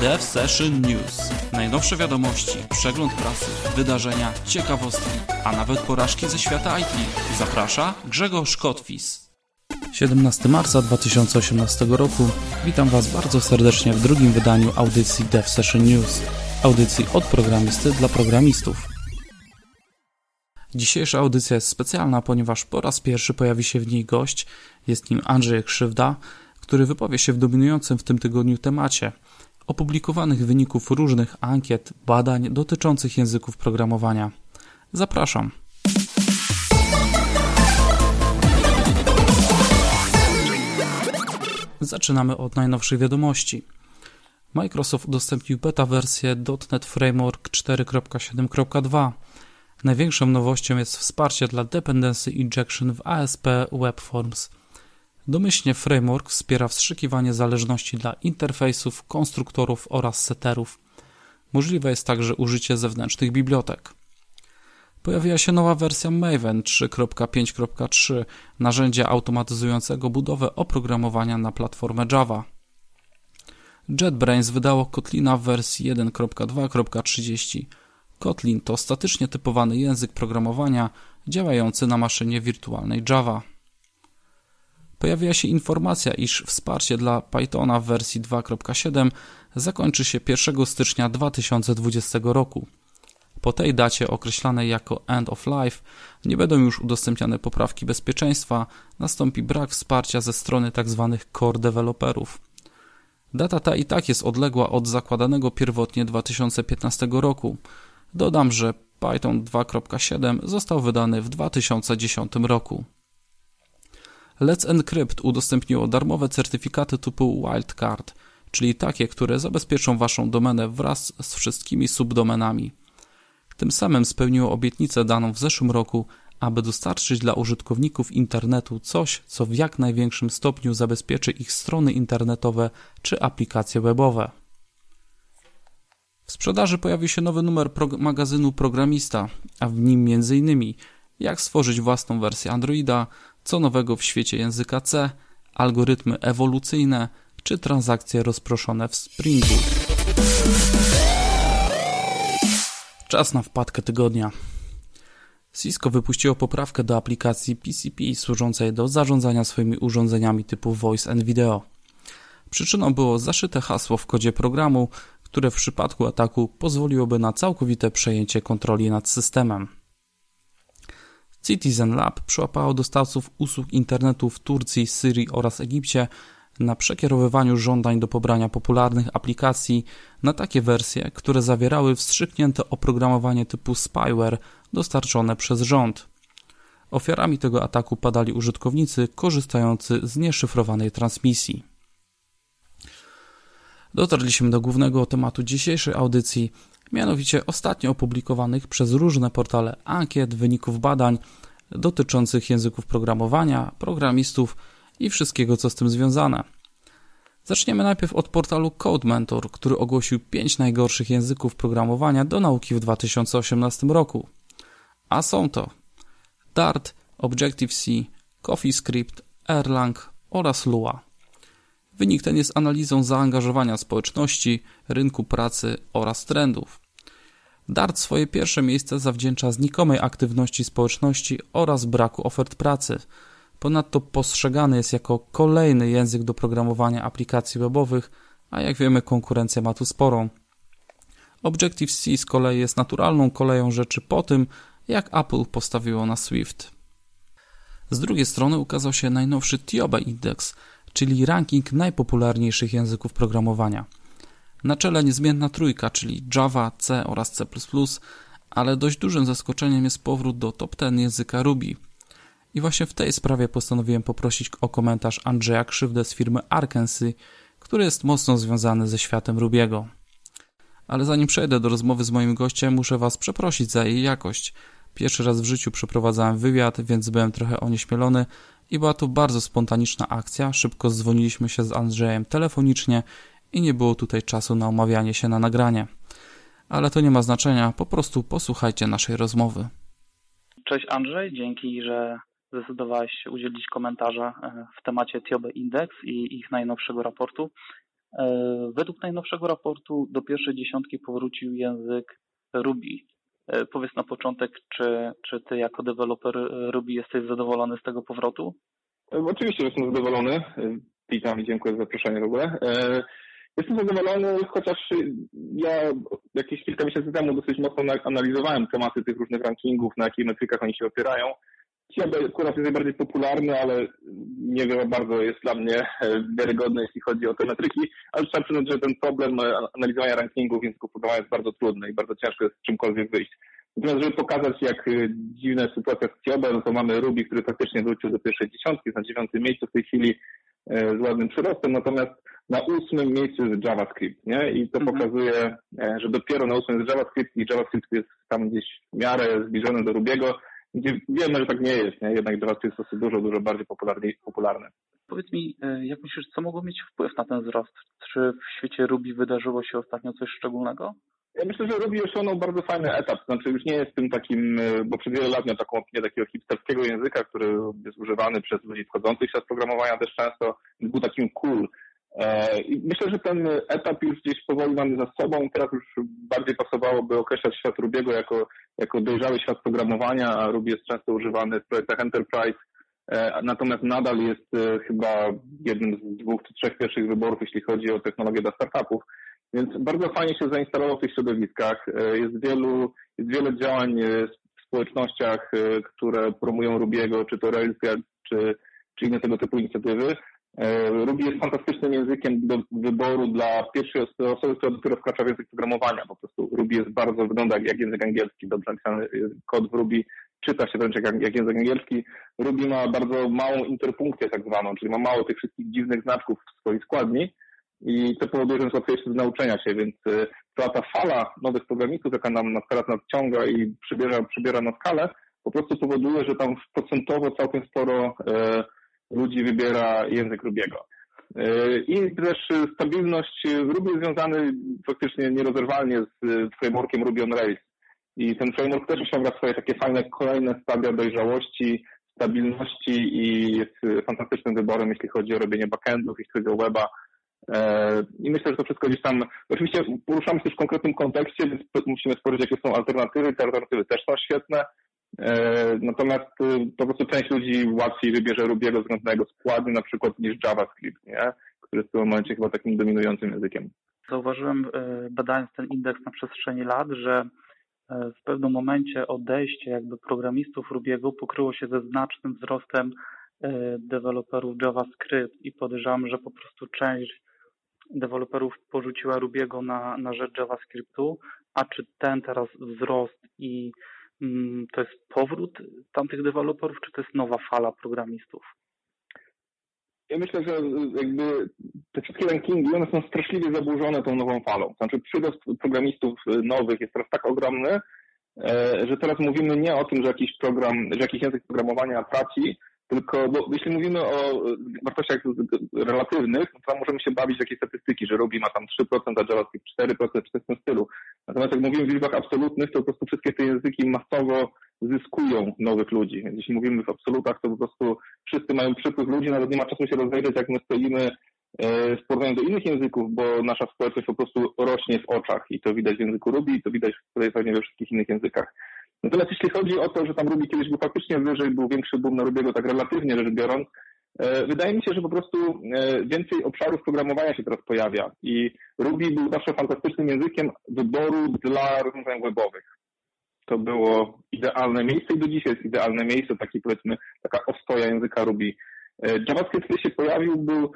Dev Session News. Najnowsze wiadomości, przegląd prasy, wydarzenia, ciekawostki, a nawet porażki ze świata IT. Zaprasza Grzegorz Kotwis. 17 marca 2018 roku. Witam Was bardzo serdecznie w drugim wydaniu audycji Dev Session News. Audycji od programisty dla programistów. Dzisiejsza audycja jest specjalna, ponieważ po raz pierwszy pojawi się w niej gość. Jest nim Andrzej Krzywda, który wypowie się w dominującym w tym tygodniu temacie opublikowanych wyników różnych ankiet, badań dotyczących języków programowania. Zapraszam. Zaczynamy od najnowszych wiadomości. Microsoft udostępnił beta wersję .NET Framework 4.7.2. Największą nowością jest wsparcie dla Dependency Injection w ASP Web Forms. Domyślnie framework wspiera wstrzykiwanie zależności dla interfejsów, konstruktorów oraz setterów. Możliwe jest także użycie zewnętrznych bibliotek. Pojawiła się nowa wersja Maven 3.5.3, narzędzia automatyzującego budowę oprogramowania na platformę Java. JetBrains wydało Kotlina w wersji 1.2.30. Kotlin to statycznie typowany język programowania działający na maszynie wirtualnej Java. Pojawiła się informacja, iż wsparcie dla Pythona w wersji 2.7 zakończy się 1 stycznia 2020 roku. Po tej dacie określanej jako End of Life nie będą już udostępniane poprawki bezpieczeństwa, nastąpi brak wsparcia ze strony tzw. Tak core developerów. Data ta i tak jest odległa od zakładanego pierwotnie 2015 roku. Dodam, że Python 2.7 został wydany w 2010 roku. Let's Encrypt udostępniło darmowe certyfikaty typu Wildcard, czyli takie, które zabezpieczą Waszą domenę wraz z wszystkimi subdomenami. Tym samym spełniło obietnicę daną w zeszłym roku, aby dostarczyć dla użytkowników internetu coś, co w jak największym stopniu zabezpieczy ich strony internetowe czy aplikacje webowe. W sprzedaży pojawił się nowy numer prog magazynu Programista, a w nim m.in. jak stworzyć własną wersję Androida, co nowego w świecie języka C, algorytmy ewolucyjne czy transakcje rozproszone w Springu. Czas na wpadkę tygodnia. Cisco wypuściło poprawkę do aplikacji PCP służącej do zarządzania swoimi urządzeniami typu Voice and Video. Przyczyną było zaszyte hasło w kodzie programu, które w przypadku ataku pozwoliłoby na całkowite przejęcie kontroli nad systemem. Citizen Lab przyłapało dostawców usług internetu w Turcji, Syrii oraz Egipcie na przekierowywaniu żądań do pobrania popularnych aplikacji na takie wersje, które zawierały wstrzyknięte oprogramowanie typu spyware dostarczone przez rząd. Ofiarami tego ataku padali użytkownicy korzystający z nieszyfrowanej transmisji. Dotarliśmy do głównego tematu dzisiejszej audycji, mianowicie ostatnio opublikowanych przez różne portale ankiet, wyników badań dotyczących języków programowania, programistów i wszystkiego, co z tym związane. Zaczniemy najpierw od portalu Code Mentor, który ogłosił 5 najgorszych języków programowania do nauki w 2018 roku. A są to Dart, Objective-C, CoffeeScript, Erlang oraz Lua. Wynik ten jest analizą zaangażowania społeczności, rynku pracy oraz trendów. Dart swoje pierwsze miejsce zawdzięcza znikomej aktywności społeczności oraz braku ofert pracy. Ponadto postrzegany jest jako kolejny język do programowania aplikacji webowych, a jak wiemy konkurencja ma tu sporą. Objective-C z kolei jest naturalną koleją rzeczy po tym, jak Apple postawiło na Swift. Z drugiej strony ukazał się najnowszy Tioba Index, czyli ranking najpopularniejszych języków programowania – na czele niezmienna trójka, czyli Java, C oraz C++, ale dość dużym zaskoczeniem jest powrót do top 10 języka Ruby. I właśnie w tej sprawie postanowiłem poprosić o komentarz Andrzeja Krzywdę z firmy Arkensy, który jest mocno związany ze światem Rubiego. Ale zanim przejdę do rozmowy z moim gościem, muszę Was przeprosić za jej jakość. Pierwszy raz w życiu przeprowadzałem wywiad, więc byłem trochę onieśmielony i była to bardzo spontaniczna akcja. Szybko dzwoniliśmy się z Andrzejem telefonicznie i nie było tutaj czasu na omawianie się na nagranie. Ale to nie ma znaczenia, po prostu posłuchajcie naszej rozmowy. Cześć Andrzej, dzięki, że zdecydowałeś się udzielić komentarza e, w temacie Tiobe Index i ich najnowszego raportu. Według najnowszego raportu do pierwszej dziesiątki powrócił język Ruby. Powiedz na początek, czy, czy ty jako deweloper Ruby jesteś zadowolony z tego powrotu? Oczywiście jestem zadowolony. Witam i dziękuję za zaproszenie w ogóle. Jestem zadowolony, chociaż ja jakieś kilka miesięcy temu dosyć mocno analizowałem tematy tych różnych rankingów, na jakich metrykach oni się opierają. Dzisiaj akurat jest najbardziej popularny, ale nie wiem, bardzo jest dla mnie e, wiarygodny, jeśli chodzi o te metryki, ale trzeba przyznać, że ten problem e, analizowania rankingów w języku jest bardzo trudny i bardzo ciężko jest z czymkolwiek wyjść. Natomiast, żeby pokazać, jak e, dziwna jest sytuacja z Ciobe, no to mamy Ruby, który faktycznie wrócił do pierwszej dziesiątki, jest na dziewiątym miejscu w tej chwili z ładnym przyrostem, natomiast na ósmym miejscu jest JavaScript, nie? I to mhm. pokazuje, że dopiero na ósmym jest JavaScript i JavaScript jest tam gdzieś w miarę zbliżony do Rubiego, gdzie wiemy, że tak nie jest, nie? jednak JavaScript jest dużo, dużo bardziej popularny. Powiedz mi, e, jak myślisz, co mogło mieć wpływ na ten wzrost? Czy w świecie Ruby wydarzyło się ostatnio coś szczególnego? Ja myślę, że Ruby osiągnął bardzo fajny etap. Znaczy już nie jest tym takim, e, bo przez wiele lat miał taką opinię takiego hipsterskiego języka, który jest używany przez ludzi wchodzących w świat programowania też często. Był takim cool. E, myślę, że ten etap już gdzieś powoli mamy za sobą. Teraz już bardziej pasowałoby określać świat Rubiego jako, jako dojrzały świat programowania, a Ruby jest często używany w projektach Enterprise. E, natomiast nadal jest e, chyba jednym z dwóch czy trzech pierwszych wyborów, jeśli chodzi o technologię dla startupów. Więc bardzo fajnie się zainstalował w tych środowiskach. Jest wielu, jest wiele działań w społecznościach, które promują Rubiego, czy to Railsguard, czy, czy inne tego typu inicjatywy. E, Ruby jest fantastycznym językiem do wyboru dla pierwszej osoby, która dopiero wkracza w język programowania. Po prostu Ruby jest bardzo, wygląda jak język angielski. Dobrze napisany kod w Ruby czyta się wręcz jak, jak język angielski. Ruby ma bardzo małą interpunkcję tak zwaną, czyli ma mało tych wszystkich dziwnych znaczków w swojej składni i to powoduje, że jest łatwiejsze do nauczenia się, więc e, cała ta fala nowych programistów, jaka nam teraz nadciąga i przybiera, przybiera na skalę, po prostu powoduje, że tam procentowo całkiem sporo e, ludzi wybiera język Rubiego. E, I też stabilność Ruby jest związany faktycznie nierozerwalnie z frameworkiem Ruby on Rails. I ten framework też osiąga swoje takie fajne kolejne stadia dojrzałości, stabilności i jest fantastycznym wyborem, jeśli chodzi o robienie backendów, jeśli chodzi o weba. E, I myślę, że to wszystko gdzieś tam, oczywiście poruszamy się w konkretnym kontekście, więc musimy spojrzeć, jakie są alternatywy. Te alternatywy też są świetne. E, natomiast y, po prostu część ludzi łatwiej wybierze Rubiego względu na jego składy, na przykład niż JavaScript, nie? który w tym momencie chyba takim dominującym językiem. Zauważyłem, e, badając ten indeks na przestrzeni lat, że e, w pewnym momencie odejście jakby programistów Rubiego pokryło się ze znacznym wzrostem deweloperów JavaScript i podejrzewam, że po prostu część deweloperów porzuciła Rubiego na, na rzecz JavaScriptu, a czy ten teraz wzrost i to jest powrót tamtych deweloperów, czy to jest nowa fala programistów? Ja myślę, że jakby te wszystkie rankingi, one są straszliwie zaburzone tą nową falą. Znaczy przyrost programistów nowych jest teraz tak ogromny, e, że teraz mówimy nie o tym, że jakiś program, że jakiś język programowania traci, tylko, bo jeśli mówimy o wartościach relatywnych, no to możemy się bawić w jakieś statystyki, że Ruby ma tam 3%, a JavaScript 4%, czy coś w tym stylu. Natomiast jak mówimy w liczbach absolutnych, to po prostu wszystkie te języki masowo zyskują nowych ludzi. Więc jeśli mówimy w absolutach, to po prostu wszyscy mają przypływ ludzi, nawet nie ma czasu się rozejrzeć, jak my stoimy e, w porównaniu do innych języków, bo nasza społeczność po prostu rośnie w oczach i to widać w języku Ruby i to widać pewnie we wszystkich innych językach. Natomiast jeśli chodzi o to, że tam Ruby kiedyś był faktycznie wyżej, był większy boom na Rubiego, tak relatywnie rzecz biorąc, e, wydaje mi się, że po prostu e, więcej obszarów programowania się teraz pojawia i Ruby był zawsze fantastycznym językiem wyboru dla rozwiązań webowych. To było idealne miejsce i do dzisiaj jest idealne miejsce, taki powiedzmy, taka ostoja języka Ruby. E, JavaScript, kiedy się pojawił, był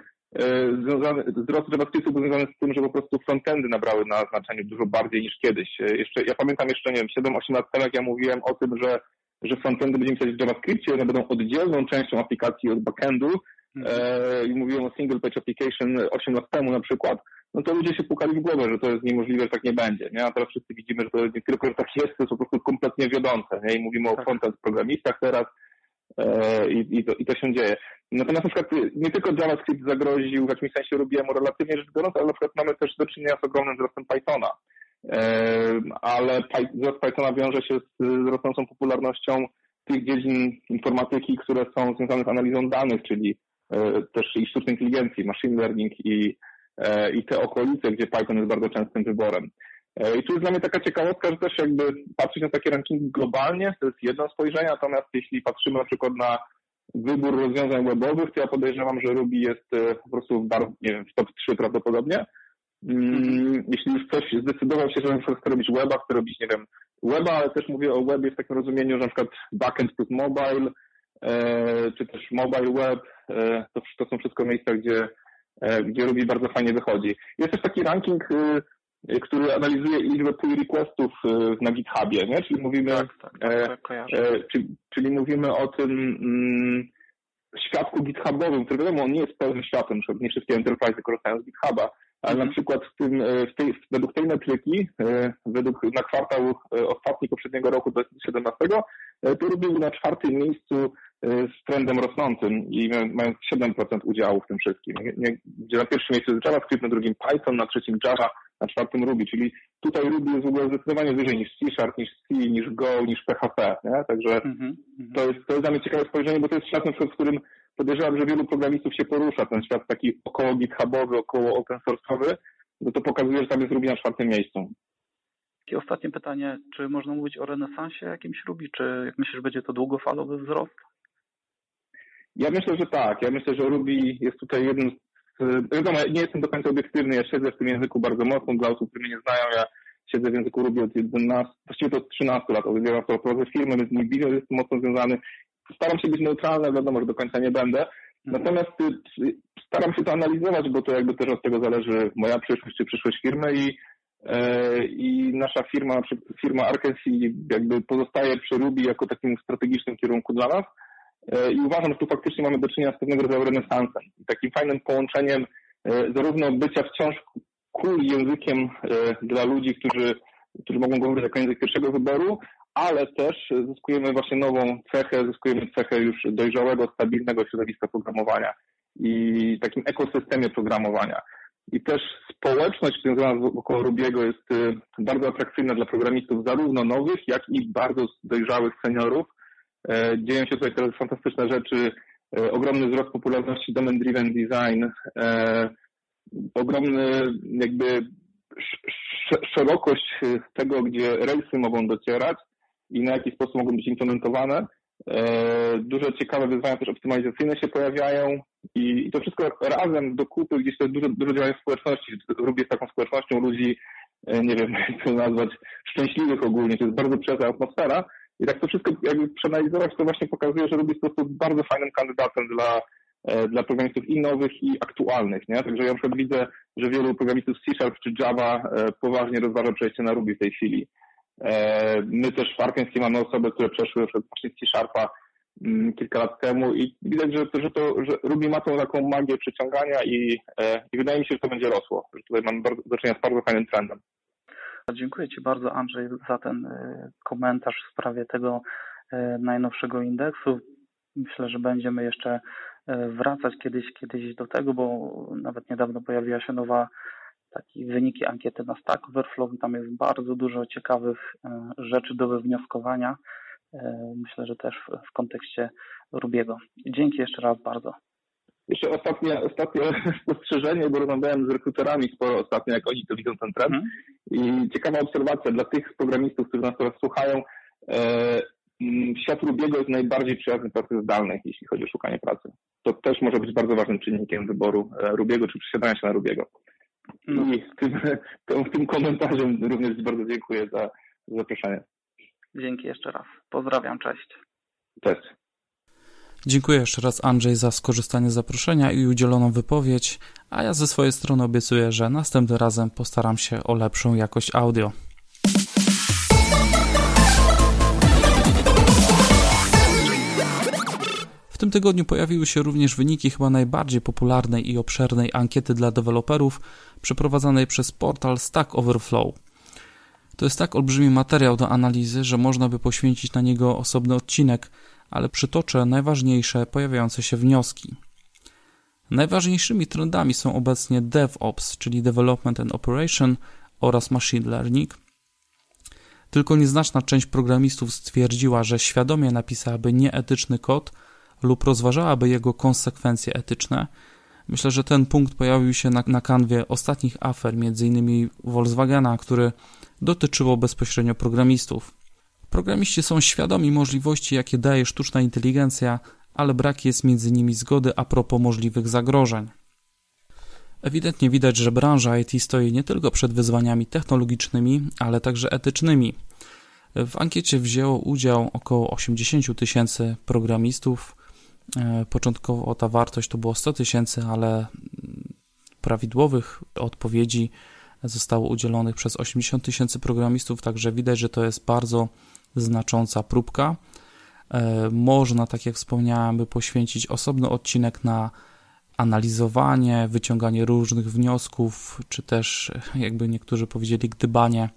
związany, wzrost JavaScriptu był związany z tym, że po prostu frontendy nabrały na znaczeniu dużo bardziej niż kiedyś. E, jeszcze, ja pamiętam jeszcze, nie wiem, 7-8 lat temu, jak ja mówiłem o tym, że, że frontendy będziemy pisać w JavaScriptie, one będą oddzielną częścią aplikacji od backendu mhm. e, i mówiłem o single page application 8 lat temu na przykład, no to ludzie się pukali w głowę, że to jest niemożliwe, że tak nie będzie, nie? A teraz wszyscy widzimy, że to nie tylko, że tak jest, to jest po prostu kompletnie wiodące, nie? I mówimy tak. o frontend programistach teraz, i, i, to, i to się dzieje. Natomiast na przykład nie tylko JavaScript zagroził w jakimś sensie robiłem relatywnie rzecz biorąc, ale na przykład mamy też do czynienia z ogromnym wzrostem Pythona. E, ale wzrost Pythona wiąże się z rosnącą popularnością tych dziedzin informatyki, które są związane z analizą danych, czyli e, też i sztucznej inteligencji, machine learning i i te okolice, gdzie Python jest bardzo częstym wyborem. I tu jest dla mnie taka ciekawostka, że też jakby patrzeć na takie rankingi globalnie, to jest jedno spojrzenie, natomiast jeśli patrzymy na przykład na wybór rozwiązań webowych, to ja podejrzewam, że Ruby jest po prostu bardzo, nie wiem, w top 3 prawdopodobnie. Mm, jeśli już ktoś zdecydował się, że na przykład chce robić weba, chce robić, nie wiem, weba, ale też mówię o webie w takim rozumieniu, że na przykład backend plus mobile, e, czy też mobile web, e, to, to są wszystko miejsca, gdzie, e, gdzie Ruby bardzo fajnie wychodzi. Jest też taki ranking, który analizuje liczbę pull requestów na GitHubie, nie? Czyli mówimy, tak, tak, tak, tak czyli, czyli, mówimy o tym mm, świadku GitHubowym, który wiadomo, on nie jest pełnym światem, nie wszystkie enterprise korzystają z GitHuba, ale na mhm. przykład w tym, e, w tej, według tej metryki, e, według na kwartał e, ostatni poprzedniego roku 2017, to robił na czwartym miejscu z trendem rosnącym i mając 7% udziału w tym wszystkim. Gdzie na pierwszym miejscu jest JavaScript, na drugim Python, na trzecim Java, na czwartym Ruby, czyli tutaj Ruby jest w ogóle zdecydowanie wyżej niż C Sharp, niż C, niż Go, niż PHP, nie? Także mm -hmm. to, jest, to jest dla mnie ciekawe spojrzenie, bo to jest świat, w którym podejrzewam, że wielu programistów się porusza, ten świat taki około GitHubowy, około open source'owy, no to pokazuje, że tam jest Ruby na czwartym miejscu. I ostatnie pytanie, czy można mówić o renesansie jakimś Ruby, czy jak myślisz, będzie to długofalowy wzrost? Ja myślę, że tak. Ja myślę, że Ruby jest tutaj jednym z... Wiadomo, nie jestem do końca obiektywny, ja siedzę w tym języku bardzo mocno, dla osób, które mnie nie znają, ja siedzę w języku Ruby od 11, właściwie to od 13 lat, od 11 lat prowadzę firmę, więc mój biznes jest mocno związany staram się być neutralny, wiadomo, że do końca nie będę. Natomiast y, staram się to analizować, bo to jakby też od tego zależy moja przyszłość czy przyszłość firmy i, e, i nasza firma, firma Arkensi jakby pozostaje przy Ruby jako takim strategicznym kierunku dla nas. E, I uważam, że tu faktycznie mamy do czynienia z pewnego rodzaju renesansem. Takim fajnym połączeniem e, zarówno bycia wciąż cool językiem dla ludzi, którzy, którzy mogą go wybrać jako język pierwszego wyboru, ale też zyskujemy właśnie nową cechę, zyskujemy cechę już dojrzałego, stabilnego środowiska programowania i takim ekosystemie programowania. I też społeczność związana około Rubiego jest y, bardzo atrakcyjna dla programistów, zarówno nowych, jak i bardzo dojrzałych seniorów. E, dzieją się tutaj teraz fantastyczne rzeczy, e, ogromny wzrost popularności domain driven design, e, ogromny jakby szerokość tego, gdzie rejsy mogą docierać i na jaki sposób mogą być implementowane. E, duże ciekawe wyzwania też optymalizacyjne się pojawiają i, to wszystko razem do kupy, gdzieś to dużo, dużo działań społeczności. Ruby jest taką społecznością ludzi, e, nie wiem jak to nazwać, szczęśliwych ogólnie, to jest bardzo przyjazna atmosfera i tak to wszystko jakby przeanalizować, to właśnie pokazuje, że Ruby jest po prostu bardzo fajnym kandydatem dla, e, dla programistów i nowych, i aktualnych, nie? Także ja na przykład widzę, że wielu programistów C Sharp czy Java poważnie rozważa przejście na Ruby w tej chwili. E, my też w Arkansas mamy osoby, które przeszły przed C-Sharpa mm, kilka lat temu i widać, że, że, to, że Ruby ma tą taką magię przyciągania i, e, i wydaje mi się, że to będzie rosło, że tutaj mamy bardzo, do czynienia z bardzo fajnym trendem. Dziękuję Ci bardzo Andrzej za ten e, komentarz w sprawie tego najnowszego indeksu. Myślę, że będziemy jeszcze wracać kiedyś, kiedyś do tego, bo nawet niedawno pojawiła się nowa takie wyniki ankiety na Stack Overflow. Tam jest bardzo dużo ciekawych e, rzeczy do wywnioskowania. E, myślę, że też w, kontekście Rubiego. Dzięki jeszcze raz bardzo. Jeszcze ostatnie, ostatnie spostrzeżenie, bo rozmawiałem z rekruterami sporo ostatnio, jak oni to widzą ten trend. Hmm. I ciekawa obserwacja dla tych programistów, którzy nas teraz słuchają. E, świat Rubiego jest najbardziej przyjazny pracy zdalnej, jeśli chodzi o szukanie pracy. To też może być bardzo ważnym czynnikiem wyboru Rubiego czy przesiadania się na Rubiego. No. I w tym, w tym komentarzem również bardzo dziękuję za zaproszenie. Dzięki jeszcze raz. Pozdrawiam, cześć. Cześć. Dziękuję jeszcze raz Andrzej za skorzystanie z zaproszenia i udzieloną wypowiedź, a ja ze swojej strony obiecuję, że następnym razem postaram się o lepszą jakość audio. W tym tygodniu pojawiły się również wyniki chyba najbardziej popularnej i obszernej ankiety dla deweloperów przeprowadzanej przez portal Stack Overflow. To jest tak olbrzymi materiał do analizy, że można by poświęcić na niego osobny odcinek, ale przytoczę najważniejsze pojawiające się wnioski. Najważniejszymi trendami są obecnie DevOps, czyli Development and Operation oraz Machine Learning. Tylko nieznaczna część programistów stwierdziła, że świadomie napisałaby nieetyczny kod – lub rozważałaby jego konsekwencje etyczne, Myślę, że ten punkt pojawił się na, na kanwie ostatnich afer, m.in. Volkswagena, który dotyczyło bezpośrednio programistów. Programiści są świadomi możliwości, jakie daje sztuczna inteligencja, ale brak jest między nimi zgody a propos możliwych zagrożeń. Ewidentnie widać, że branża IT stoi nie tylko przed wyzwaniami technologicznymi, ale także etycznymi. W ankiecie wzięło udział około 80 tysięcy programistów. E, początkowo ta wartość to było 100 tysięcy, ale prawidłowych odpowiedzi zostało udzielonych przez 80 tysięcy programistów, także widać, że to jest bardzo znacząca próbka. E, można, tak jak wspomniałem, by poświęcić osobny odcinek na analizowanie, wyciąganie różnych wniosków, czy też, jakby niektórzy powiedzieli, gdybanie,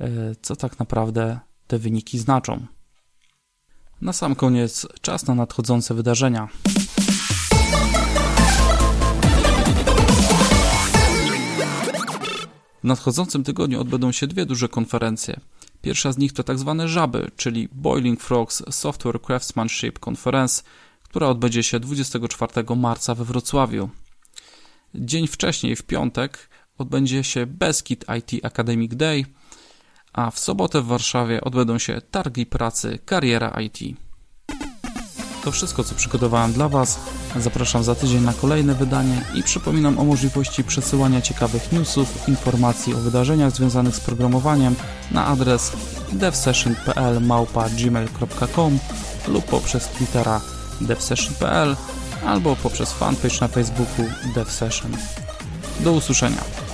e, co tak naprawdę te wyniki znaczą. Na sam koniec czas na nadchodzące wydarzenia. W nadchodzącym tygodniu odbędą się dwie duże konferencje. Pierwsza z nich to tak zwane żaby, czyli Boiling Frogs Software Craftsmanship Conference, która odbędzie się 24 marca we Wrocławiu. Dzień wcześniej, w piątek, odbędzie się Beskid IT Academic Day, a w sobotę w Warszawie odbędą się targi pracy Kariera IT. To wszystko, co przygotowałem dla Was. Zapraszam za tydzień na kolejne wydanie i przypominam o możliwości przesyłania ciekawych newsów, informacji o wydarzeniach związanych z programowaniem na adres devsession.pl lub poprzez Twittera devsession.pl albo poprzez fanpage na Facebooku devsession. Do usłyszenia.